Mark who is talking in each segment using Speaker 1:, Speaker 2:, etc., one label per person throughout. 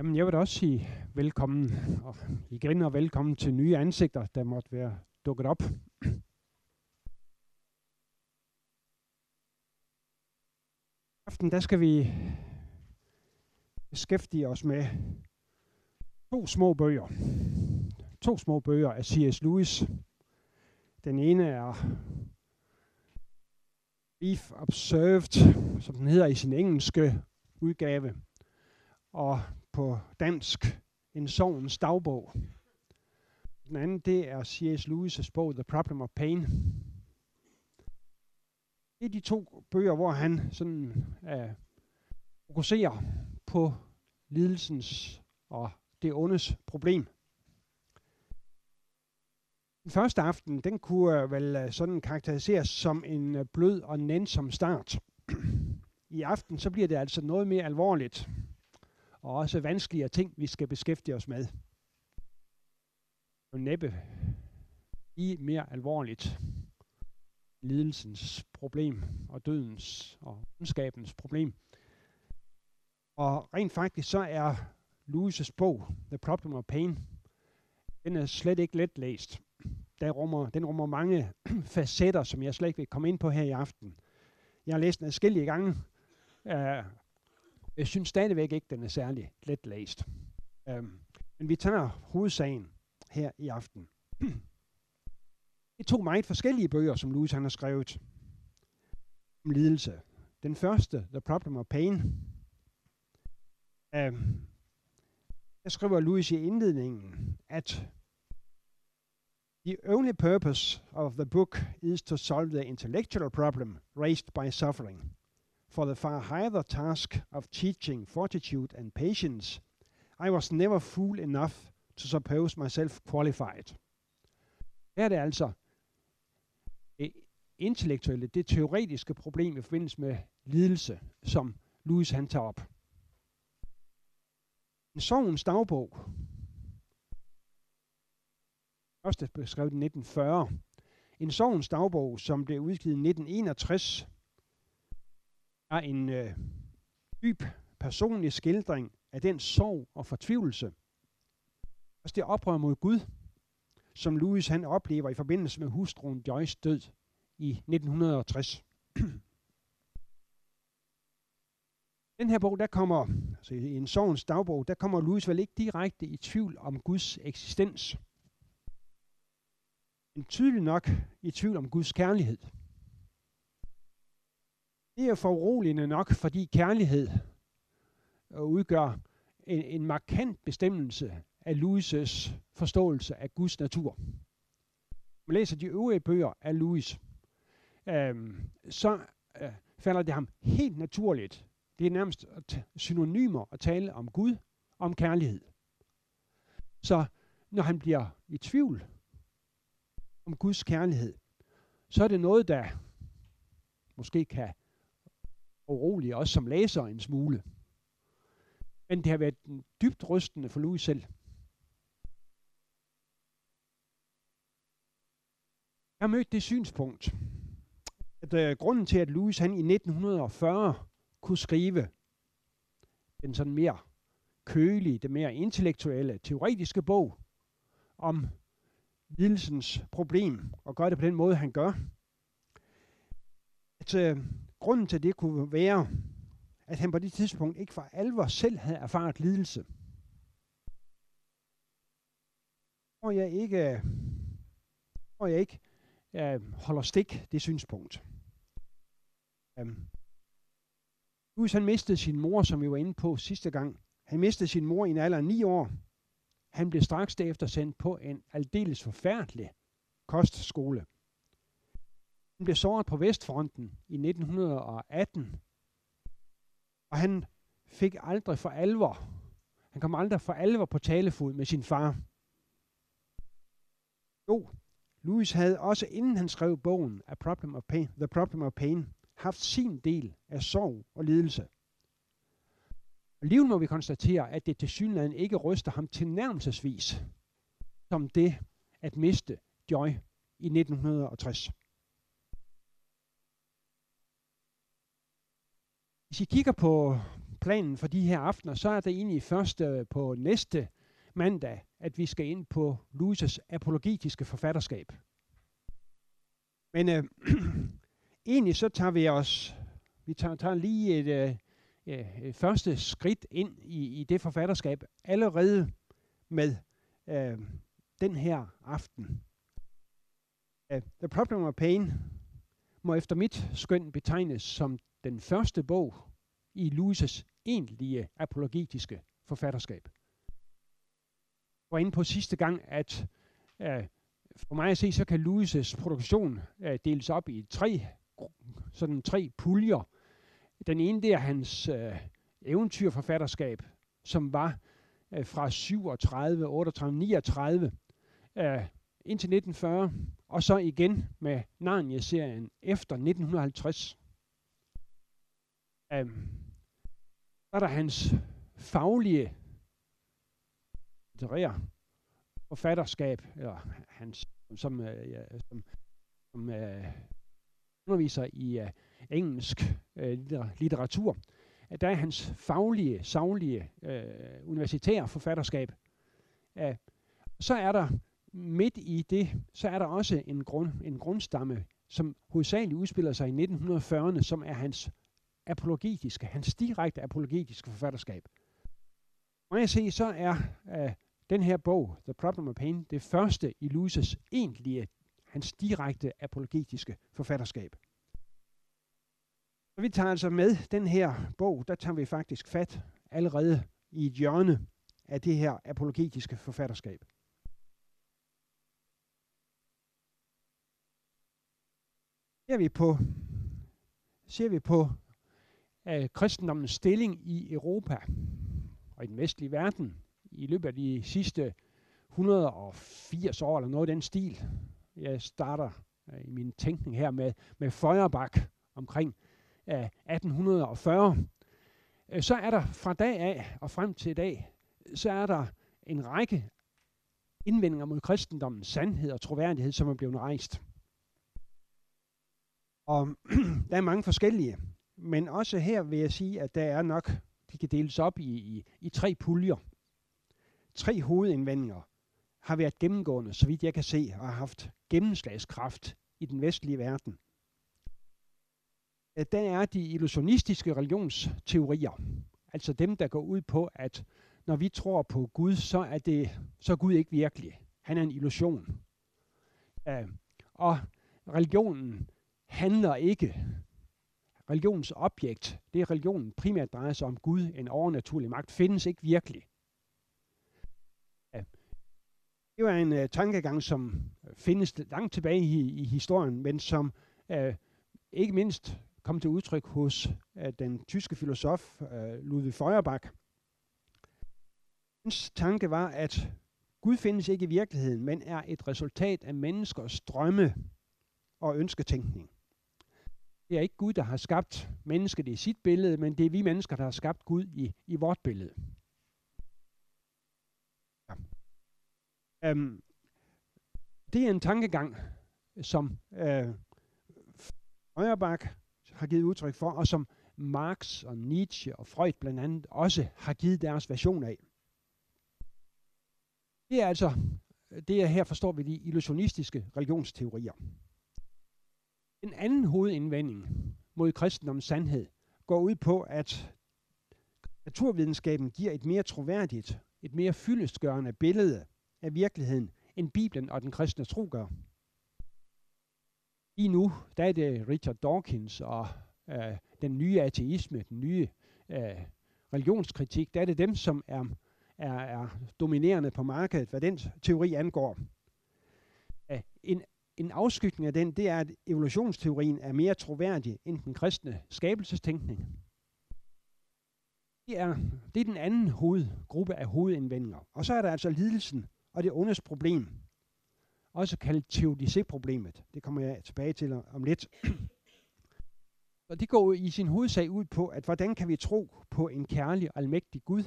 Speaker 1: Jamen, jeg vil da også sige velkommen, og igen og velkommen til nye ansigter, der måtte være dukket op. aften, der skal vi beskæftige os med to små bøger. To små bøger af C.S. Lewis. Den ene er Beef Observed, som den hedder i sin engelske udgave, og på dansk En sovens dagbog. Den anden, det er C.S. Lewis' bog The Problem of Pain. Det er de to bøger, hvor han sådan øh, fokuserer på lidelsens og det ondes problem. Den første aften, den kunne øh, vel øh, sådan karakteriseres som en øh, blød og nænsom start. I aften så bliver det altså noget mere alvorligt, og også vanskeligere ting, vi skal beskæftige os med. Og næppe i mere alvorligt lidelsens problem og dødens og ondskabens problem. Og rent faktisk så er Lewis' bog, The Problem of Pain, den er slet ikke let læst. Den rummer, den rummer mange facetter, som jeg slet ikke vil komme ind på her i aften. Jeg har læst den adskillige gange. Uh, jeg synes stadigvæk ikke, den er særlig let læst. Øhm, men vi tager hovedsagen her i aften. Det er to meget forskellige bøger, som Louis han har skrevet om lidelse. Den første, The Problem of Pain, øhm, der skriver Louis i indledningen, at The only purpose of the book is to solve the intellectual problem raised by suffering. For the far higher task of teaching fortitude and patience, I was never fool enough to suppose myself qualified. Her er det altså det intellektuelle, det teoretiske problem i forbindelse med lidelse, som Louis han tager op. En sovens dagbog, første beskrevet i 1940, en sovens dagbog, som blev udgivet i 1961, er en øh, dyb personlig skildring af den sorg og fortvivlelse, altså det oprør mod Gud, som Louis han oplever i forbindelse med hustruen Joyce død i 1960. Den her bog, der kommer, altså i en sorgens dagbog, der kommer Louis vel ikke direkte i tvivl om Guds eksistens. Men tydeligt nok i tvivl om Guds kærlighed. Det er foruroligende nok, fordi kærlighed øh, udgør en, en markant bestemmelse af Louis' forståelse af Guds natur. Når man læser de øvrige bøger af Louis, øh, så øh, falder det ham helt naturligt. Det er nærmest synonymer at tale om Gud om kærlighed. Så når han bliver i tvivl om Guds kærlighed, så er det noget, der måske kan urolige også som læser en smule. Men det har været dybt rystende for Louis selv. Jeg har mødt det synspunkt, at øh, grunden til, at Louis han i 1940 kunne skrive den sådan mere kølige, det mere intellektuelle, teoretiske bog om lidelsens problem, og gøre det på den måde, han gør, at øh, grunden til det kunne være, at han på det tidspunkt ikke for alvor selv havde erfaret lidelse. Og jeg ikke, og jeg ikke jeg holder stik det synspunkt. Øhm. Um, Louis han mistede sin mor, som vi var inde på sidste gang. Han mistede sin mor i en alder af 9 år. Han blev straks derefter sendt på en aldeles forfærdelig kostskole. Han blev såret på Vestfronten i 1918, og han fik aldrig for alvor, han kom aldrig for alvor på talefod med sin far. Jo, Louis havde også inden han skrev bogen A Problem of Pain, The Problem of Pain, haft sin del af sorg og lidelse. Livet må vi konstatere, at det til synligheden ikke ryster ham til nærmelsesvis som det at miste Joy i 1960. Hvis I kigger på planen for de her aftener, så er det egentlig først øh, på næste mandag, at vi skal ind på Louis' apologetiske forfatterskab. Men øh, egentlig så tager vi os, vi tager, tager lige et, øh, et første skridt ind i, i det forfatterskab allerede med øh, den her aften. Uh, The Problem of Pain må efter mit skøn betegnes som den første bog i Louis' egentlige apologetiske forfatterskab. Jeg var inde på sidste gang, at øh, for mig at se, så kan Louis' produktion øh, deles op i tre, sådan tre puljer. Den ene, det er hans øh, eventyrforfatterskab, som var øh, fra 37, 38, 39 øh, indtil 1940, og så igen med Narnia-serien efter 1950. Um, så er der hans faglige litterære forfatterskab, eller hans, som, øh, ja, som, som øh, underviser i øh, engelsk øh, litteratur. Øh, der er hans faglige, savlige, øh, universitære forfatterskab. Øh, så er der midt i det, så er der også en, grund, en grundstamme, som hovedsageligt udspiller sig i 1940'erne, som er hans apologetiske, hans direkte apologetiske forfatterskab. Må jeg se, så er øh, den her bog, The Problem of Pain, det første i Louis' egentlige, hans direkte apologetiske forfatterskab. Og vi tager altså med den her bog, der tager vi faktisk fat allerede i et hjørne af det her apologetiske forfatterskab. Ser vi på, ser vi på af kristendommens stilling i Europa og i den vestlige verden i løbet af de sidste 180 år, eller noget af den stil. Jeg starter uh, i min tænkning her med, med Feuerbach omkring uh, 1840. Uh, så er der fra dag af og frem til i dag, så er der en række indvendinger mod kristendommens sandhed og troværdighed, som er blevet rejst. Og der er mange forskellige, men også her vil jeg sige, at der er nok, de kan deles op i, i, i tre puljer. Tre hovedindvendinger har været gennemgående, så vidt jeg kan se, og har haft gennemslagskraft i den vestlige verden. Der er de illusionistiske religionsteorier, altså dem, der går ud på, at når vi tror på Gud, så er, det, så er Gud ikke virkelig. Han er en illusion. Uh, og religionen handler ikke. Religionens objekt, det er religionen primært drejer sig om Gud, en overnaturlig magt, findes ikke virkelig. Det var en uh, tankegang, som øh, findes langt tilbage i, i historien, men som uh, ikke mindst kom til udtryk hos uh, den tyske filosof uh, Ludwig Feuerbach. Hans tanke var, at Gud findes ikke i virkeligheden, men er et resultat af menneskers drømme og ønsketænkning. Det er ikke Gud, der har skabt mennesket i sit billede, men det er vi mennesker, der har skabt Gud i, i vort billede. Ja. Um, det er en tankegang, som uh, Feuerbach har givet udtryk for, og som Marx og Nietzsche og Freud blandt andet også har givet deres version af. Det er altså, det er her forstår vi de illusionistiske religionsteorier. En anden hovedindvending mod kristendommens sandhed går ud på, at naturvidenskaben giver et mere troværdigt, et mere fyldestgørende billede af virkeligheden, end Bibelen og den kristne tro gør. I nu, der er det Richard Dawkins og øh, den nye ateisme, den nye øh, religionskritik, der er det dem, som er, er, er dominerende på markedet, hvad den teori angår. Øh, en en afskygning af den, det er, at evolutionsteorien er mere troværdig end den kristne skabelsestænkning. Det er, det er den anden hovedgruppe af hovedindvendinger. Og så er der altså lidelsen og det ondes problem. Også kaldet teodicé-problemet. Det kommer jeg tilbage til om lidt. Og det går i sin hovedsag ud på, at hvordan kan vi tro på en kærlig, almægtig Gud,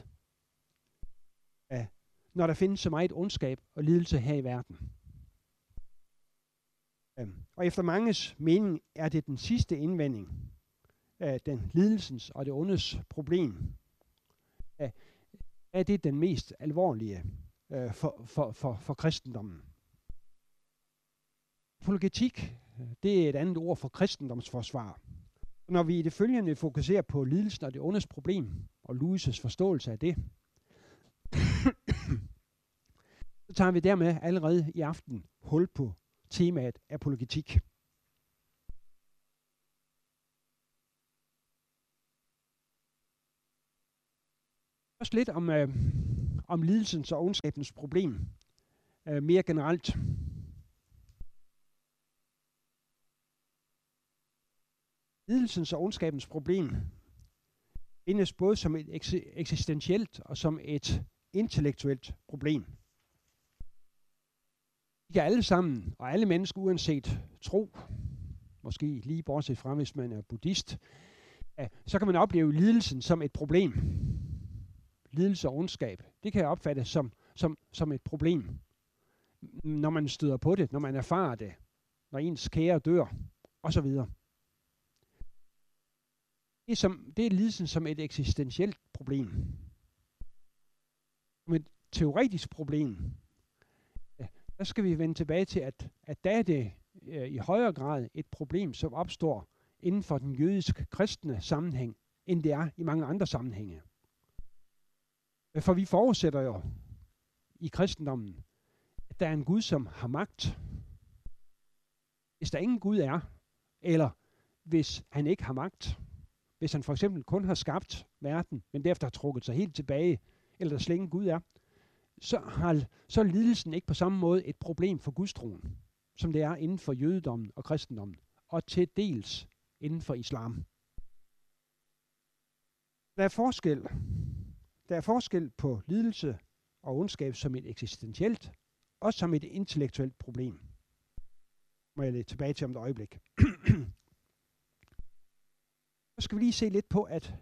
Speaker 1: når der findes så meget ondskab og lidelse her i verden. Øhm, og efter manges mening er det den sidste indvending, den lidelsens og det ondes problem, er det den mest alvorlige øh, for, for, for, for kristendommen. Apologetik, det er et andet ord for kristendomsforsvar. Når vi i det følgende fokuserer på lidelsen og det ondes problem, og Louis' forståelse af det, så tager vi dermed allerede i aften hul på temaet apologetik. Først lidt om, øh, om lidelsens og ondskabens problem øh, mere generelt. Lidelsens og ondskabens problem findes både som et eksistentielt og som et intellektuelt problem. Vi kan alle sammen, og alle mennesker uanset tro, måske lige bortset fra, hvis man er buddhist, så kan man opleve lidelsen som et problem. Lidelse og ondskab, det kan opfattes som, som, som et problem, når man støder på det, når man erfarer det, når ens kære dør, osv. Det er, som, det er lidelsen som et eksistentielt problem. Som et teoretisk problem, der skal vi vende tilbage til, at, at der er det øh, i højere grad et problem, som opstår inden for den jødisk-kristne sammenhæng, end det er i mange andre sammenhænge. Øh, for vi forudsætter jo i kristendommen, at der er en Gud, som har magt. Hvis der ingen Gud er, eller hvis han ikke har magt, hvis han for eksempel kun har skabt verden, men derefter har trukket sig helt tilbage, eller der slet ingen Gud er, så, har, så er lidelsen ikke på samme måde et problem for gudstroen, som det er inden for jødedommen og kristendommen, og til dels inden for islam. Der er forskel. Der er forskel på lidelse og ondskab som et eksistentielt, og som et intellektuelt problem. Må jeg lidt tilbage til om et øjeblik. Så skal vi lige se lidt på, at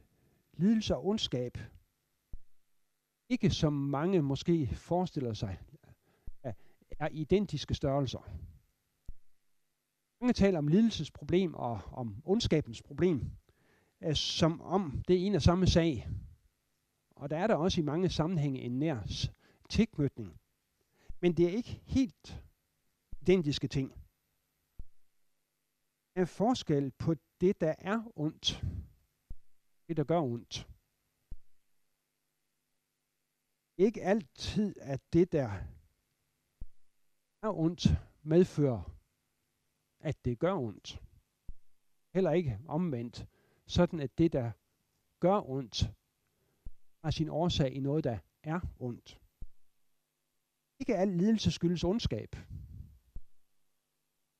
Speaker 1: lidelse og ondskab ikke som mange måske forestiller sig, er identiske størrelser. Mange taler om lidelsesproblem og om ondskabens problem, øh, som om det er en og samme sag. Og der er der også i mange sammenhænge en nær tilknytning. Men det er ikke helt identiske ting. Der er forskel på det, der er ondt, det, der gør ondt ikke altid, at det, der er ondt, medfører, at det gør ondt. Heller ikke omvendt, sådan at det, der gør ondt, har sin årsag i noget, der er ondt. Ikke al lidelse skyldes ondskab.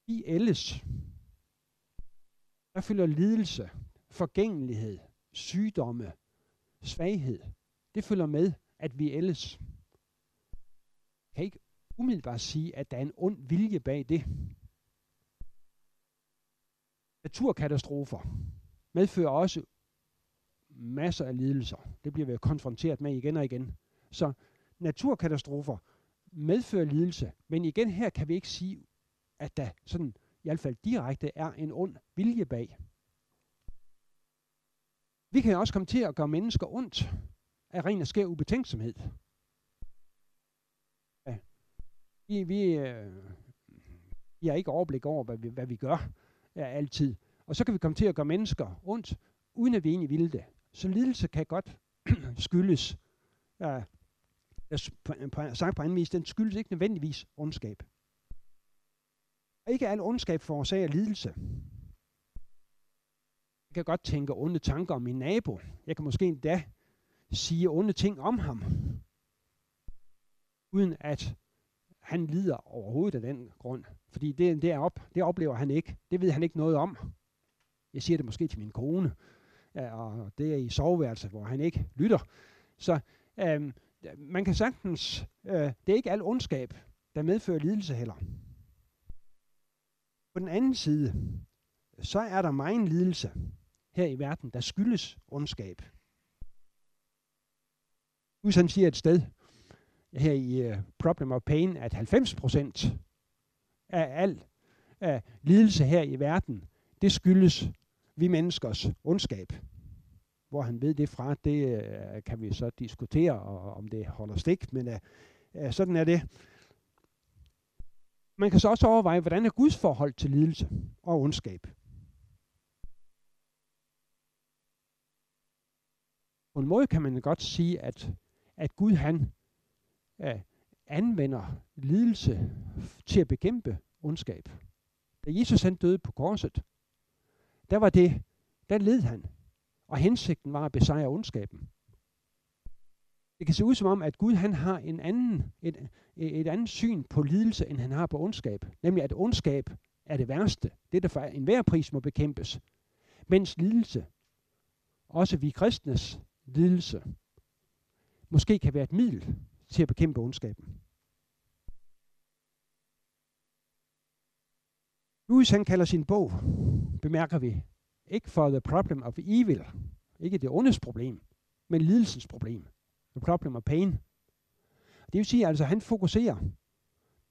Speaker 1: I ellers, der følger lidelse, forgængelighed, sygdomme, svaghed. Det følger med at vi ellers kan ikke umiddelbart sige, at der er en ond vilje bag det. Naturkatastrofer medfører også masser af lidelser. Det bliver vi konfronteret med igen og igen. Så naturkatastrofer medfører lidelse, men igen her kan vi ikke sige, at der sådan i hvert fald direkte er en ond vilje bag. Vi kan også komme til at gøre mennesker ondt, af ren og skær ubetænksomhed. Ja. Vi, vi, øh, vi har ikke overblik over, hvad vi, hvad vi gør ja, altid. Og så kan vi komme til at gøre mennesker ondt, uden at vi egentlig ville det. Så lidelse kan godt skyldes, ja, på, på, sagt på anden vis, den skyldes ikke nødvendigvis ondskab. Og ikke al ondskab forårsager lidelse. Jeg kan godt tænke onde tanker om min nabo. Jeg kan måske endda sige onde ting om ham, uden at han lider overhovedet af den grund. Fordi det, det, er op, det oplever han ikke. Det ved han ikke noget om. Jeg siger det måske til min kone, og det er i soveværelse, hvor han ikke lytter. Så øhm, man kan sagtens, øh, det er ikke al ondskab, der medfører lidelse heller. På den anden side, så er der meget lidelse her i verden, der skyldes ondskab. Gud han siger et sted her i uh, Problem of Pain, at 90% af al af lidelse her i verden, det skyldes vi menneskers ondskab. hvor han ved det fra, det uh, kan vi så diskutere, og om det holder stik, men uh, uh, sådan er det. Man kan så også overveje, hvordan er Guds forhold til lidelse og ondskab. På en måde kan man godt sige, at, at Gud han øh, anvender lidelse til at bekæmpe ondskab. Da Jesus han døde på korset, der var det, der led han. Og hensigten var at besejre ondskaben. Det kan se ud som om, at Gud han har en anden, et, et andet syn på lidelse, end han har på ondskab. Nemlig at ondskab er det værste. Det, der for enhver pris må bekæmpes. Mens lidelse, også vi kristnes lidelse, måske kan være et middel til at bekæmpe ondskaben. Louis han kalder sin bog, bemærker vi, ikke for the problem of evil, ikke det ondes problem, men lidelsens problem. The problem of pain. Det vil sige, altså, han fokuserer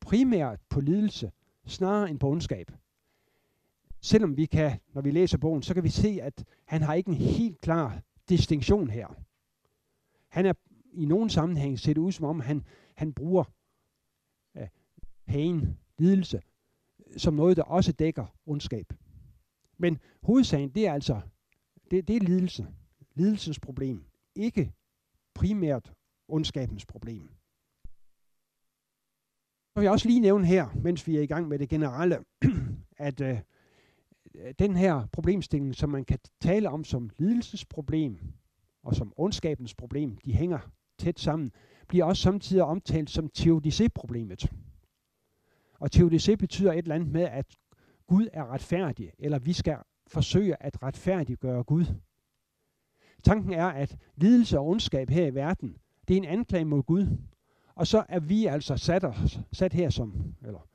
Speaker 1: primært på lidelse, snarere end på ondskab. Selvom vi kan, når vi læser bogen, så kan vi se, at han har ikke en helt klar distinktion her. Han er i nogen sammenhæng ser det ud som om, han, han bruger øh, pain, lidelse, som noget, der også dækker ondskab. Men hovedsagen, det er altså, det, det er lidelse. Lidelsens problem. Ikke primært ondskabens problem. Så vil jeg også lige nævne her, mens vi er i gang med det generelle, at øh, den her problemstilling, som man kan tale om som lidelsesproblem og som ondskabens problem, de hænger tæt sammen, bliver også samtidig omtalt som teodicé-problemet. Og teodicé betyder et eller andet med, at Gud er retfærdig, eller vi skal forsøge at retfærdiggøre Gud. Tanken er, at lidelse og ondskab her i verden, det er en anklage mod Gud. Og så er vi altså sat, os, sat her som, eller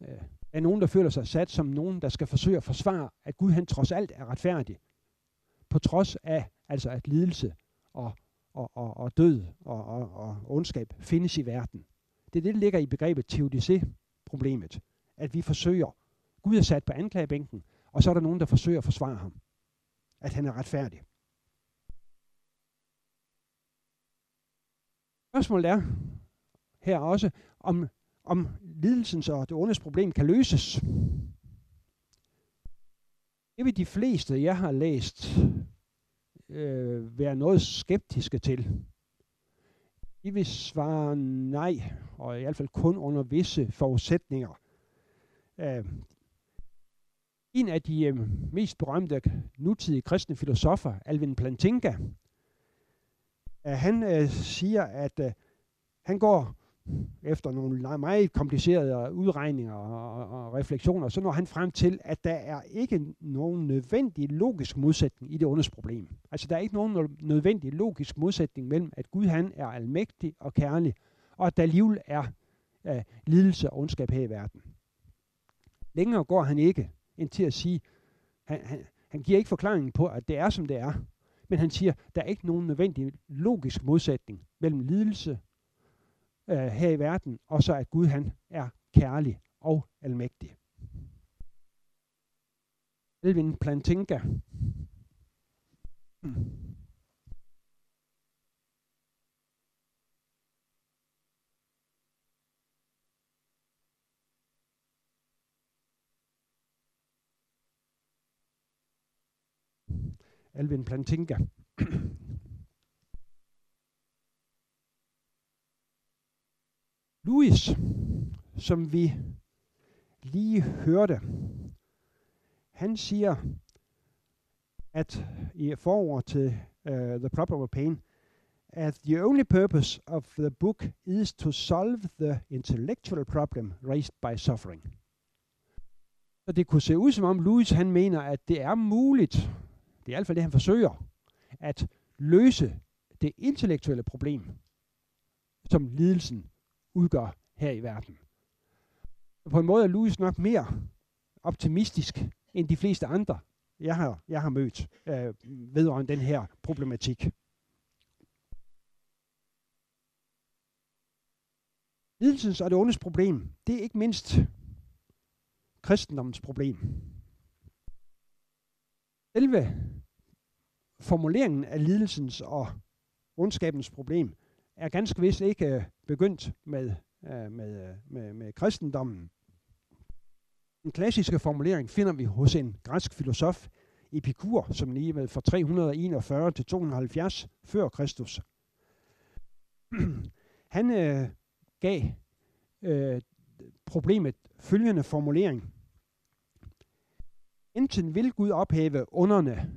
Speaker 1: øh, er nogen, der føler sig sat som nogen, der skal forsøge at forsvare, at Gud han trods alt er retfærdig. På trods af, altså at lidelse og, og, og, og død og, og, og ondskab findes i verden. Det er det, der ligger i begrebet teodicé-problemet. At vi forsøger. Gud er sat på anklagebænken, og så er der nogen, der forsøger at forsvare ham. At han er retfærdig. Spørgsmålet er her også, om, om lidelsens og det ondes problem kan løses. Det vil de fleste, jeg har læst, øh, være noget skeptiske til. De vil svare nej, og i hvert fald kun under visse forudsætninger. Øh, en af de øh, mest berømte nutidige kristne filosofer, Alvin Plantinga, øh, han øh, siger, at øh, han går efter nogle meget komplicerede udregninger og, og, og refleksioner, så når han frem til, at der er ikke nogen nødvendig logisk modsætning i det ondes problem. Altså der er ikke nogen nødvendig logisk modsætning mellem, at Gud han er almægtig og kærlig, og at der alligevel er øh, lidelse og ondskab her i verden. Længere går han ikke end til at sige, han, han, han giver ikke forklaringen på, at det er, som det er. Men han siger, der er ikke nogen nødvendig logisk modsætning mellem lidelse øh, her i verden, og så at Gud han er kærlig og almægtig. Elvin Plantinga. Hmm. Alvin Plantinga. Louis, som vi lige hørte, han siger, at i forord til uh, The Problem of Pain, at the only purpose of the book is to solve the intellectual problem raised by suffering. Så det kunne se ud som om Louis han mener, at det er muligt det er i hvert fald det, han forsøger, at løse det intellektuelle problem, som lidelsen udgør her i verden. På en måde er Louis nok mere optimistisk end de fleste andre, jeg har, jeg har mødt øh, vedrørende den her problematik. Lidelsens og det ondes problem, det er ikke mindst kristendommens problem. Selve formuleringen af lidelsens og ondskabens problem er ganske vist ikke øh, begyndt med, øh, med, øh, med, med kristendommen. Den klassiske formulering finder vi hos en græsk filosof, Epikur, som levede fra 341 til 270 før Kristus. Han øh, gav øh, problemet følgende formulering. Enten vil Gud ophæve underne,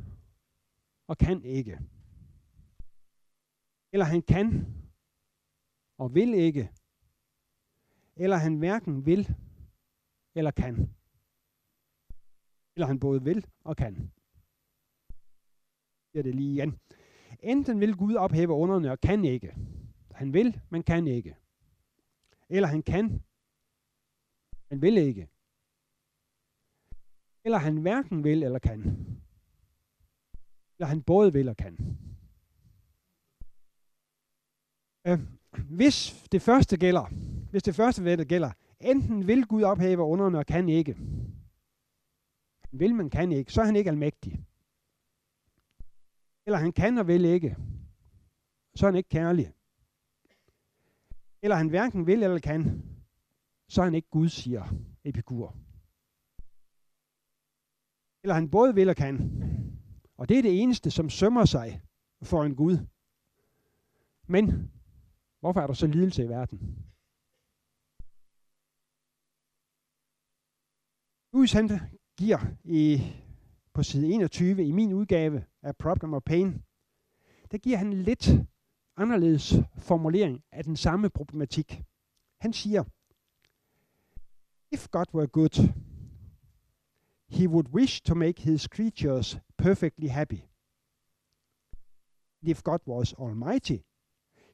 Speaker 1: og kan ikke. Eller han kan, og vil ikke. Eller han hverken vil, eller kan. Eller han både vil og kan. Det er det lige igen. Enten vil Gud ophæve underne og kan ikke. Han vil, men kan ikke. Eller han kan, men vil ikke. Eller han hverken vil eller kan. Eller han både vil og kan. Øh, hvis det første gælder, hvis det første ved gælder, enten vil Gud ophæve underne og kan ikke. Vil, man kan ikke. Så er han ikke almægtig. Eller han kan og vil ikke. Så er han ikke kærlig. Eller han hverken vil eller kan. Så er han ikke Gud, siger Epikur. Eller han både vil og kan. Og det er det eneste, som sømmer sig for en Gud. Men hvorfor er der så lidelse i verden? Louis han giver i, på side 21 i min udgave af Problem of Pain, der giver han lidt anderledes formulering af den samme problematik. Han siger, If God were good, he would wish to make his creatures perfectly happy. If God was almighty,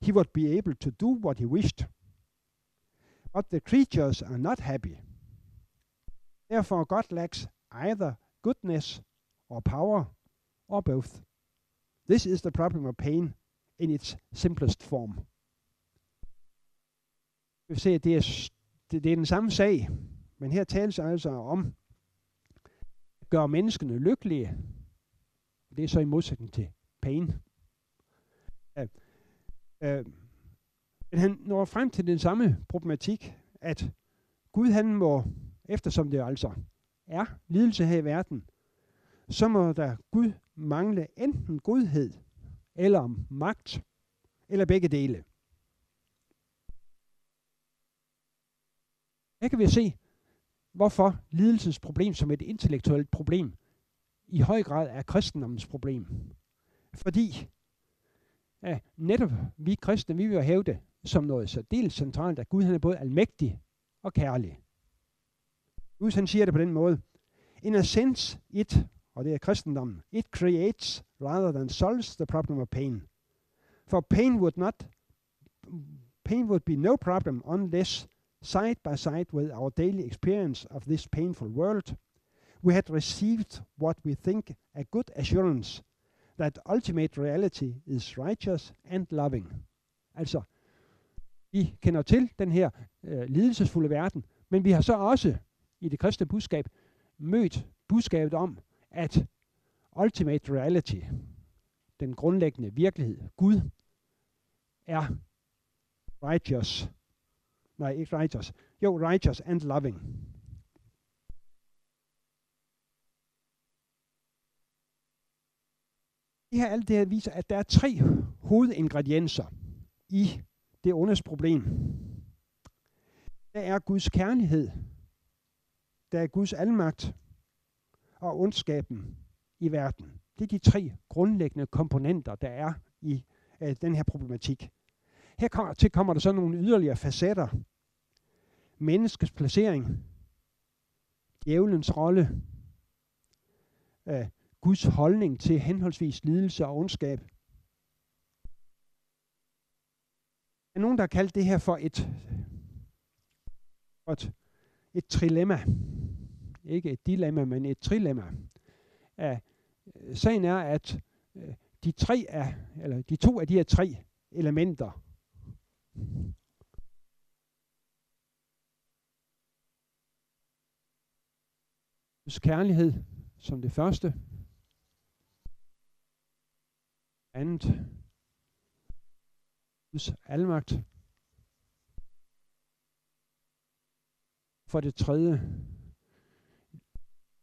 Speaker 1: he would be able to do what he wished. But the creatures are not happy. Therefore, God lacks either goodness or power or both. This is the problem of pain in its simplest form. Vi se, at det er, det, det er den samme sag, men her tales altså om at gøre menneskene lykkelige. Det er så i modsætning til pain. Ja. Øh, men han når frem til den samme problematik, at Gud han må, eftersom det altså er lidelse her i verden, så må der Gud mangle enten godhed eller magt, eller begge dele. Her kan vi se, hvorfor lidelsens problem som et intellektuelt problem i høj grad er kristendommens problem. Fordi at netop vi kristne, vi vil hæve det som noget så dels centralt, at Gud han er både almægtig og kærlig. Gud han siger det på den måde. In a sense, it, og det er kristendommen, it creates rather than solves the problem of pain. For pain would not pain would be no problem unless side by side with our daily experience of this painful world, we had received what we think a good assurance that ultimate reality is righteous and loving. Altså, vi kender til den her øh, lidelsesfulde verden, men vi har så også i det kristne budskab mødt budskabet om, at ultimate reality, den grundlæggende virkelighed, Gud, er righteous. Nej, ikke righteous. Jo, righteous and loving. Her alt det her viser, at der er tre hovedingredienser i det ondes problem. Der er Guds kærlighed, der er Guds almagt og ondskaben i verden. Det er de tre grundlæggende komponenter, der er i øh, den her problematik. Her kommer, til kommer der så nogle yderligere facetter. Menneskets placering, djævelens rolle, øh, Guds holdning til henholdsvis lidelse og ondskab. Der er nogen, der har kaldt det her for et, et, et trilemma. Ikke et dilemma, men et trilemma. Ja, sagen er, at øh, de, tre er, eller de to af de her tre elementer, Guds kærlighed som det første, andet. Guds almagt. For det tredje,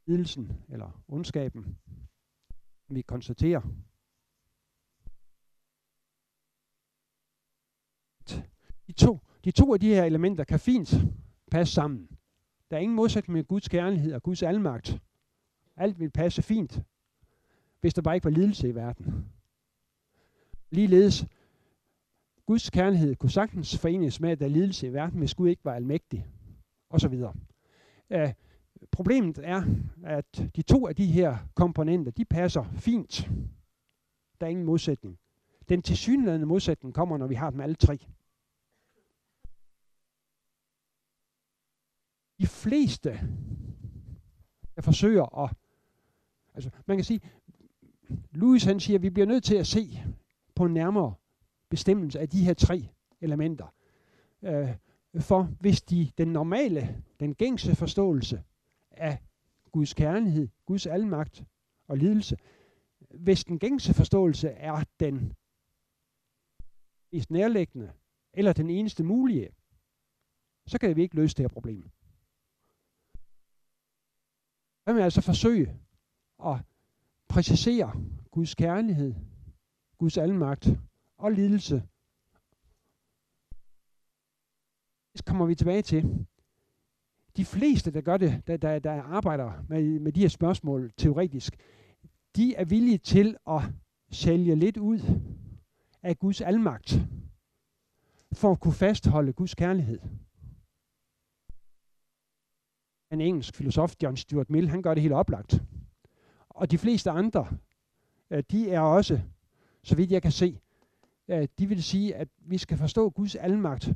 Speaker 1: lidelsen eller ondskaben, vi konstaterer, de to, de to af de her elementer kan fint passe sammen. Der er ingen modsætning med Guds kærlighed og Guds almagt. Alt vil passe fint, hvis der bare ikke var lidelse i verden. Ligeledes, Guds kærlighed kunne sagtens forenes med, at der er lidelse i verden, hvis Gud ikke var almægtig, og så videre. Uh, problemet er, at de to af de her komponenter, de passer fint. Der er ingen modsætning. Den tilsyneladende modsætning kommer, når vi har dem alle tre. De fleste, der forsøger at... Altså, man kan sige, Louis han siger, at vi bliver nødt til at se på en nærmere bestemmelse af de her tre elementer. Øh, for hvis de, den normale, den gængse forståelse af Guds kærlighed, Guds almagt og lidelse, hvis den gængse forståelse er den mest nærliggende, eller den eneste mulige, så kan vi ikke løse det her problem. Hvad med altså forsøge at præcisere Guds kærlighed, Guds almagt og lidelse. Det kommer vi tilbage til. De fleste, der gør det, der, der, der arbejder med, med de her spørgsmål teoretisk, de er villige til at sælge lidt ud af Guds almagt, for at kunne fastholde Guds kærlighed. En engelsk filosof, John Stuart Mill, han gør det helt oplagt. Og de fleste andre, øh, de er også, så vidt jeg kan se, øh, de vil sige, at vi skal forstå Guds almagt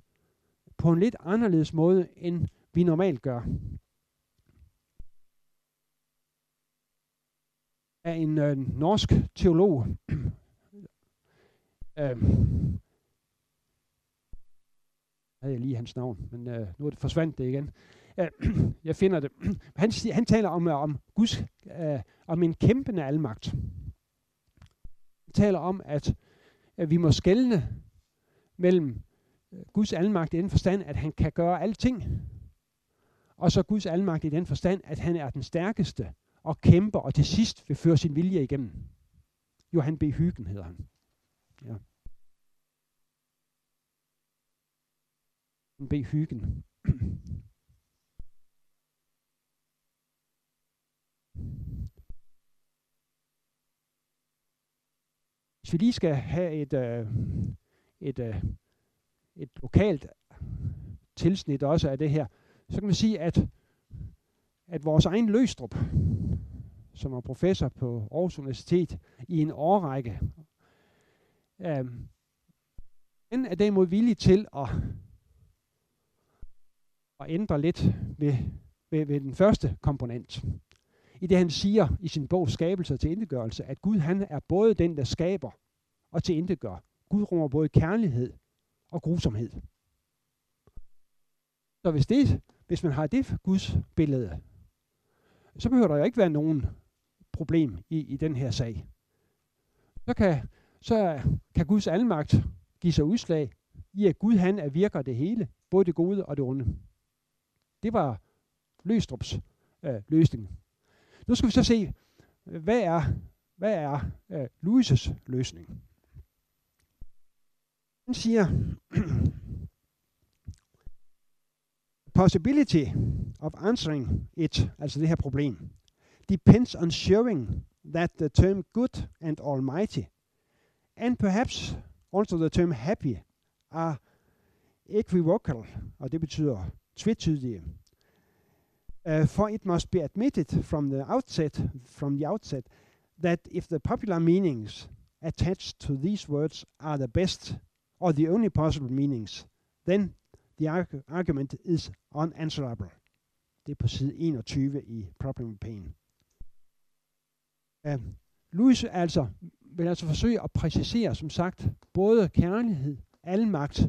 Speaker 1: på en lidt anderledes måde, end vi normalt gør. Af en øh, norsk teolog, øh, havde jeg lige hans navn, men øh, nu er det forsvandt det igen. Øh, jeg finder det. Han, han taler om, øh, om Guds, øh, om en kæmpende almagt. Taler om, at, at vi må skelne mellem øh, Guds almagt i den forstand, at han kan gøre alting, og så Guds almagt i den forstand, at han er den stærkeste og kæmper, og til sidst vil føre sin vilje igennem. Johan B. Hygen hedder han. Ja. B. Hygen. Hvis vi lige skal have et, øh, et, øh, et lokalt tilsnit også af det her, så kan man sige, at, at vores egen Løstrup, som er professor på Aarhus Universitet i en årrække, øh, den er derimod villig til at, at ændre lidt ved, ved, ved den første komponent. I det han siger i sin bog Skabelse til indegørelse, at Gud han er både den, der skaber og til intet gør. Gud rummer både kærlighed og grusomhed. Så hvis, det, hvis man har det Guds billede, så behøver der jo ikke være nogen problem i, i den her sag. Så kan, så kan Guds almagt give sig udslag i, at Gud han er virker det hele, både det gode og det onde. Det var Løstrups øh, løsning nu skal vi så se, hvad er, hvad er øh, Louis' løsning? Han siger, possibility of answering it, altså det her problem, depends on showing that the term good and almighty, and perhaps also the term happy, are equivocal, og det betyder tvetydige. Uh, for it must be admitted from the outset, from the outset, that if the popular meanings attached to these words are the best or the only possible meanings, then the arg argument is unanswerable. Det er på side 21 i Problem of Pain. Uh, øhm, Louis altså vil altså forsøge at præcisere, som sagt, både kærlighed, almagt,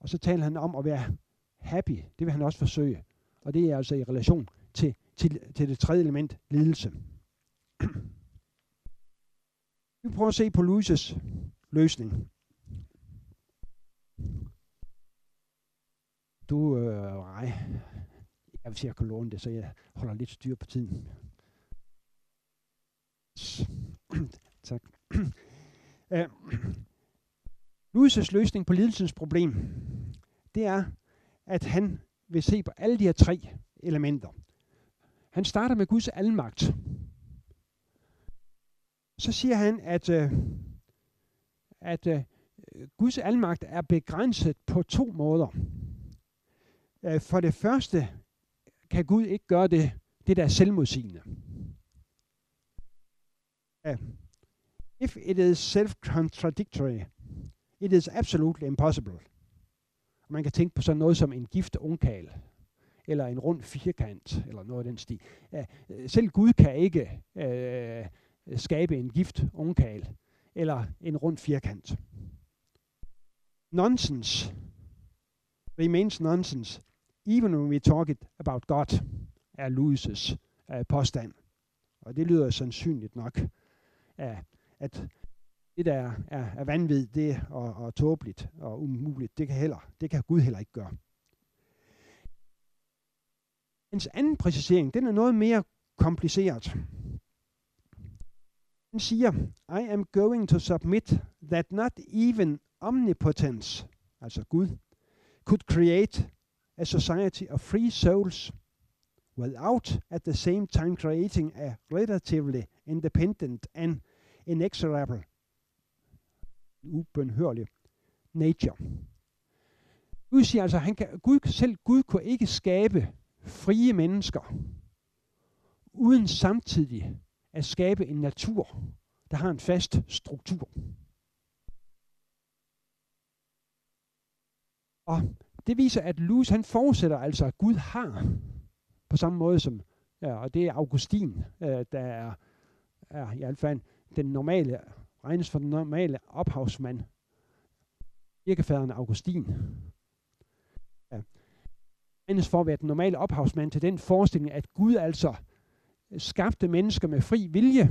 Speaker 1: og så taler han om at være happy. Det vil han også forsøge. Og det er altså i relation til, til, til det tredje element, lidelse. Vi prøver at se på Louis' løsning. Du, øh, nej, jeg vil sige, at jeg kan låne det, så jeg holder lidt styr på tiden. tak. øh, Louis' løsning på lidelsens problem, det er, at han vil se på alle de her tre elementer. Han starter med Guds almagt. Så siger han, at, øh, at øh, Guds almagt er begrænset på to måder. Øh, for det første kan Gud ikke gøre det, det der er selvmodsigende. If it is self-contradictory, it is absolutely impossible. Man kan tænke på sådan noget som en gift ungkal, eller en rund firkant, eller noget af den stil. Uh, selv Gud kan ikke øh, skabe en gift ungkal, eller en rund firkant. Nonsense remains nonsense even when we talk it about God, er Louis' uh, påstand. Og det lyder sandsynligt nok, uh, at det der er, er, er vanvid, det og, og tåbeligt og umuligt, det kan, heller, det kan Gud heller ikke gøre. Hans anden præcisering, den er noget mere kompliceret. Han siger, I am going to submit that not even omnipotence, altså Gud, could create a society of free souls without at the same time creating a relatively independent and inexorable, ubenhørlig nature. Gud siger altså, han kan, Gud, selv Gud kunne ikke skabe frie mennesker, uden samtidig at skabe en natur, der har en fast struktur. Og det viser, at Lewis han forudsætter altså, at Gud har, på samme måde som, ja, og det er Augustin, øh, der er, er i hvert fald den normale, regnes for den normale ophavsmand, kirkefaderen Augustin. Ja. Regnes for at være den normale ophavsmand til den forestilling, at Gud altså skabte mennesker med fri vilje.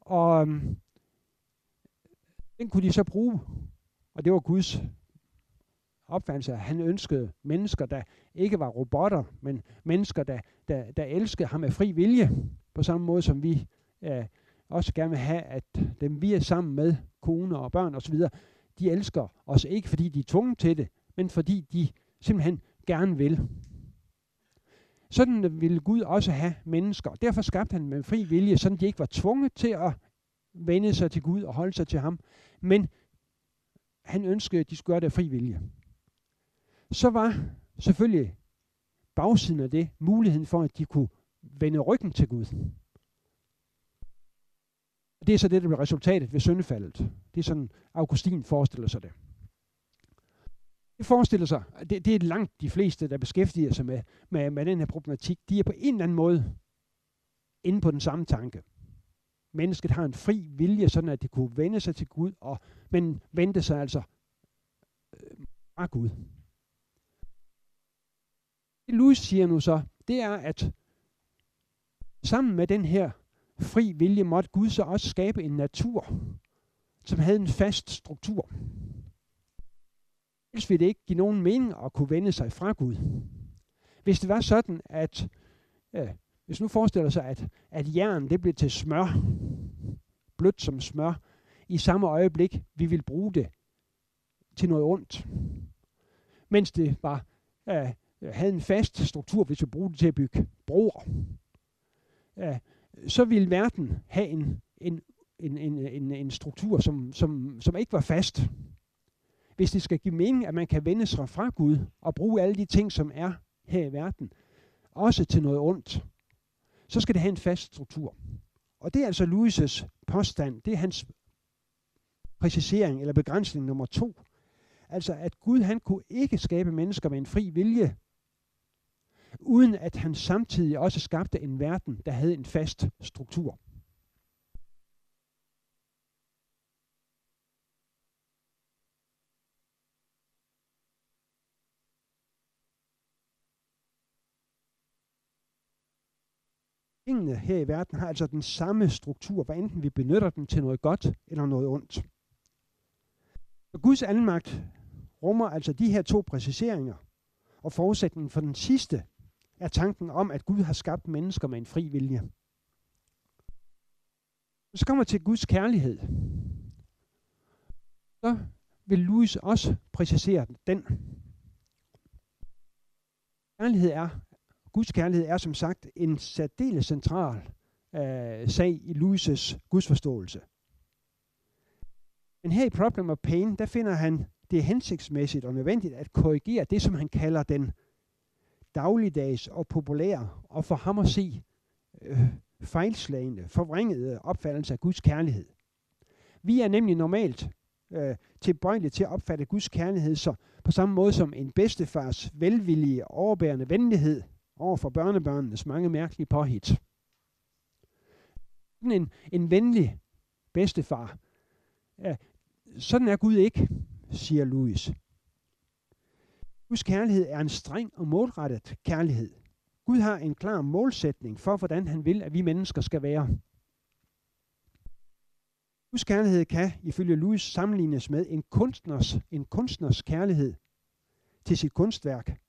Speaker 1: Og øhm, den kunne de så bruge, og det var Guds opfattelse, at han ønskede mennesker, der ikke var robotter, men mennesker, der, der, der elskede ham af fri vilje, på samme måde som vi øh, også gerne vil have, at dem vi er sammen med, kone og børn osv., de elsker os ikke, fordi de er tvunget til det, men fordi de simpelthen gerne vil. Sådan ville Gud også have mennesker. Derfor skabte han med fri vilje, sådan de ikke var tvunget til at vende sig til Gud og holde sig til ham. Men han ønskede, at de skulle gøre det af fri vilje. Så var selvfølgelig bagsiden af det muligheden for, at de kunne vende ryggen til Gud. Det er så det, der bliver resultatet ved syndefaldet. Det er sådan, Augustin forestiller sig det. Det forestiller sig, det, det er langt de fleste, der beskæftiger sig med, med, med den her problematik, de er på en eller anden måde inde på den samme tanke. Mennesket har en fri vilje, sådan at det kunne vende sig til Gud, og, men vente sig altså øh, fra Gud. Det Louis siger nu så, det er, at sammen med den her fri vilje måtte Gud så også skabe en natur, som havde en fast struktur. Ellers ville det ikke give nogen mening at kunne vende sig fra Gud. Hvis det var sådan, at ja, hvis nu forestiller sig, at, at jern det blev til smør, blødt som smør, i samme øjeblik, vi vil bruge det til noget ondt. Mens det var, ja, Øh, havde en fast struktur, hvis vi bruger det til at bygge broer. Ja, så ville verden have en, en, en, en, en, en struktur, som, som, som ikke var fast hvis det skal give mening, at man kan vende sig fra Gud og bruge alle de ting, som er her i verden, også til noget ondt, så skal det have en fast struktur. Og det er altså Louis' påstand, det er hans præcisering eller begrænsning nummer to. Altså at Gud han kunne ikke skabe mennesker med en fri vilje, uden at han samtidig også skabte en verden, der havde en fast struktur. tingene her i verden har altså den samme struktur, hvad enten vi benytter den til noget godt eller noget ondt. Så Guds almagt rummer altså de her to præciseringer, og forudsætningen for den sidste er tanken om, at Gud har skabt mennesker med en fri vilje. Så kommer til Guds kærlighed. Så vil Louis også præcisere den. Kærlighed er, Guds kærlighed er som sagt en særdeles central øh, sag i Louis' gudsforståelse. Men her i Problem of Pain, der finder han det hensigtsmæssigt og nødvendigt at korrigere det, som han kalder den dagligdags og populære, og for ham at se øh, fejlslagende, forvrængede opfattelse af Guds kærlighed. Vi er nemlig normalt øh, tilbøjelige til at opfatte Guds kærlighed så på samme måde som en bedstefars velvillige, overbærende venlighed over for børnebørnenes mange mærkelige påhit. En, en venlig bedstefar. Ja, sådan er Gud ikke, siger Louis. Guds kærlighed er en streng og målrettet kærlighed. Gud har en klar målsætning for, hvordan han vil, at vi mennesker skal være. Guds kærlighed kan, ifølge Louis, sammenlignes med en kunstners, en kunstners kærlighed til sit kunstværk.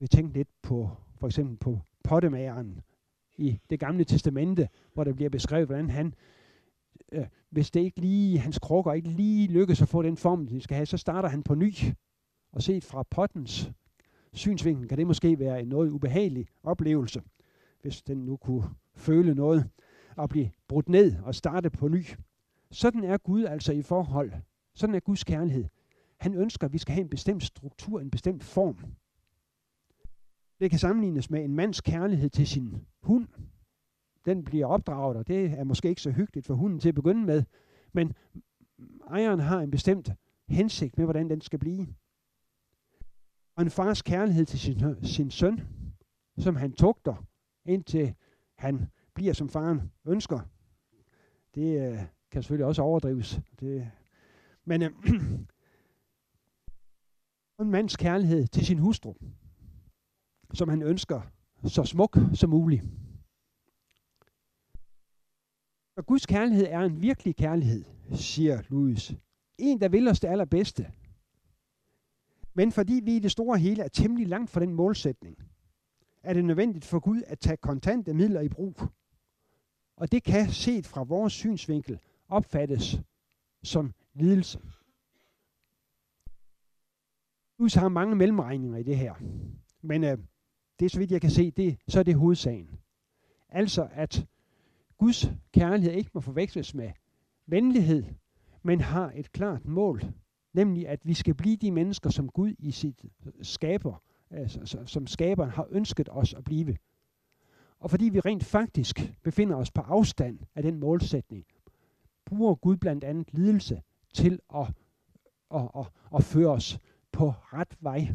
Speaker 1: Vi tænker lidt på, for eksempel på pottemageren i det gamle testamente, hvor der bliver beskrevet, hvordan han, øh, hvis det ikke lige, hans krukker ikke lige lykkes at få den form, de skal have, så starter han på ny. Og set fra pottens synsvinkel kan det måske være en noget ubehagelig oplevelse, hvis den nu kunne føle noget, at blive brudt ned og starte på ny. Sådan er Gud altså i forhold. Sådan er Guds kærlighed. Han ønsker, at vi skal have en bestemt struktur, en bestemt form. Det kan sammenlignes med en mands kærlighed til sin hund. Den bliver opdraget, og det er måske ikke så hyggeligt for hunden til at begynde med, men ejeren har en bestemt hensigt med, hvordan den skal blive. Og en fars kærlighed til sin, sin søn, som han tugter, indtil han bliver, som faren ønsker. Det øh, kan selvfølgelig også overdrives. Det, men øh, en mands kærlighed til sin hustru, som han ønsker så smuk som muligt. Og Guds kærlighed er en virkelig kærlighed, siger Louis. En, der vil os det allerbedste. Men fordi vi i det store hele er temmelig langt fra den målsætning, er det nødvendigt for Gud at tage kontante midler i brug. Og det kan set fra vores synsvinkel opfattes som lidelse. Gud har mange mellemregninger i det her. Men øh, det er så vidt jeg kan se, det, så er det hovedsagen. Altså at Guds kærlighed ikke må forveksles med venlighed, men har et klart mål, nemlig at vi skal blive de mennesker, som Gud i sit skaber, altså, som skaberen har ønsket os at blive. Og fordi vi rent faktisk befinder os på afstand af den målsætning, bruger Gud blandt andet lidelse til at, at, at, at føre os på ret vej.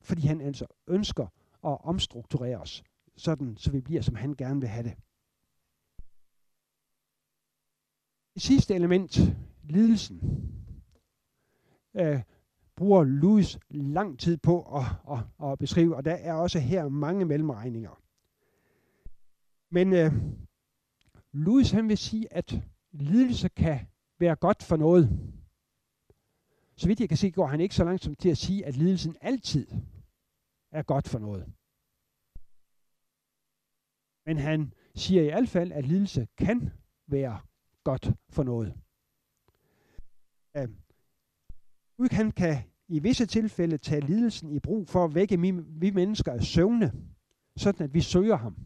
Speaker 1: Fordi han altså ønsker at omstrukturere os, sådan så vi bliver, som han gerne vil have det. Det sidste element, lidelsen, øh, bruger Louis lang tid på at, at, at beskrive, og der er også her mange mellemregninger. Men øh, Louis han vil sige, at lidelse kan være godt for noget. Så vidt jeg kan se, går han ikke så langt som til at sige, at lidelsen altid er godt for noget. Men han siger i hvert fald, at lidelse kan være godt for noget. Uh, Gud kan, kan i visse tilfælde tage lidelsen i brug for at vække vi mennesker af søvne, sådan at vi søger ham.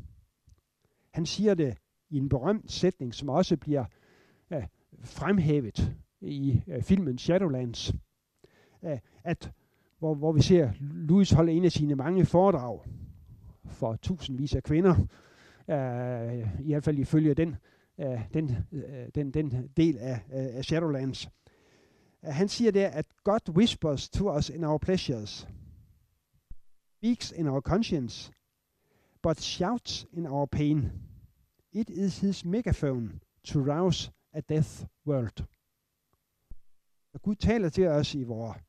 Speaker 1: Han siger det i en berømt sætning, som også bliver uh, fremhævet i uh, filmen Shadowlands, uh, at hvor, hvor vi ser Louis holde en af sine mange foredrag for tusindvis af kvinder, uh, i hvert fald ifølge den, uh, den, uh, den, den del af, uh, af Shadowlands. Uh, han siger der, at God whispers to us in our pleasures, speaks in our conscience, but shouts in our pain. It is his megaphone to rouse a death world. Og Gud taler til os i vores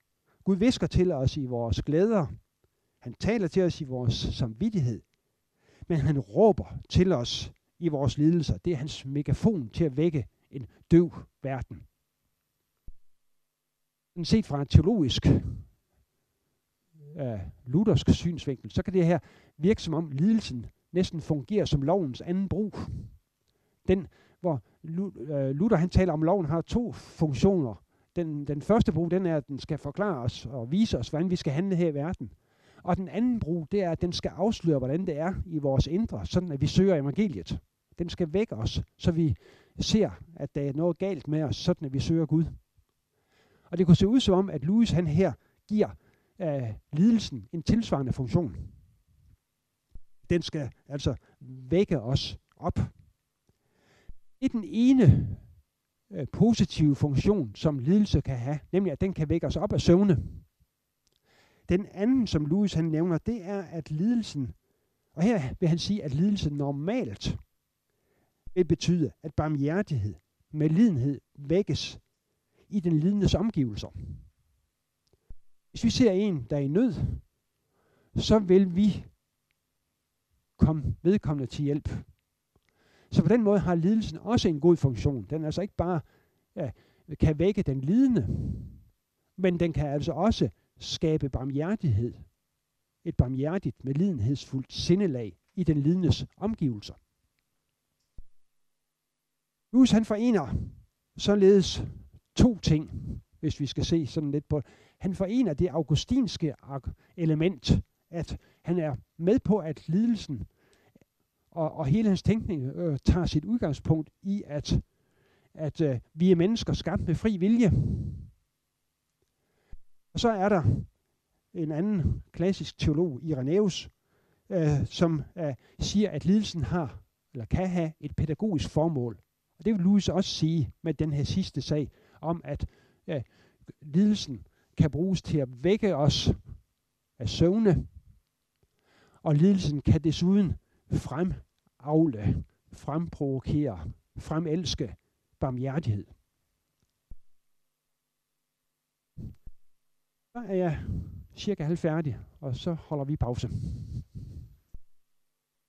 Speaker 1: Gud visker til os i vores glæder. Han taler til os i vores samvittighed. men han råber til os i vores lidelser. Det er hans megafon til at vække en døv verden. Men set fra en teologisk øh, luthersk synsvinkel, så kan det her virke som om lidelsen næsten fungerer som lovens anden brug. Den, hvor øh, Luther han taler om, at loven har to funktioner. Den, den første brug, den er, at den skal forklare os og vise os, hvordan vi skal handle her i verden. Og den anden brug, det er, at den skal afsløre, hvordan det er i vores indre, sådan at vi søger evangeliet. Den skal vække os, så vi ser, at der er noget galt med os, sådan at vi søger Gud. Og det kunne se ud som om, at Louis han her giver øh, lidelsen en tilsvarende funktion. Den skal altså vække os op. Det er den ene øh, positive funktion, som lidelse kan have, nemlig at den kan vække os op af søvne. Den anden, som Louis han nævner, det er, at lidelsen, og her vil han sige, at lidelse normalt vil betyde, at barmhjertighed med lidenhed vækkes i den lidendes omgivelser. Hvis vi ser en, der er i nød, så vil vi komme vedkommende til hjælp. Så på den måde har lidelsen også en god funktion. Den altså ikke bare ja, kan vække den lidende, men den kan altså også skabe barmhjertighed. Et barmhjertigt med lidenhedsfuldt sindelag i den lidendes omgivelser. Lewis han forener således to ting, hvis vi skal se sådan lidt på. Han forener det augustinske element, at han er med på, at lidelsen og, og hele hans tænkning øh, tager sit udgangspunkt i, at, at øh, vi er mennesker skabt med fri vilje. Og så er der en anden klassisk teolog, Irenaeus, øh, som øh, siger, at lidelsen har, eller kan have, et pædagogisk formål. Og det vil Louis også sige med den her sidste sag, om at ja, lidelsen kan bruges til at vække os af søvne, og lidelsen kan desuden fremavle, fremprovokere, fremelske barmhjertighed. Så er jeg cirka halvfærdig, og så holder vi pause.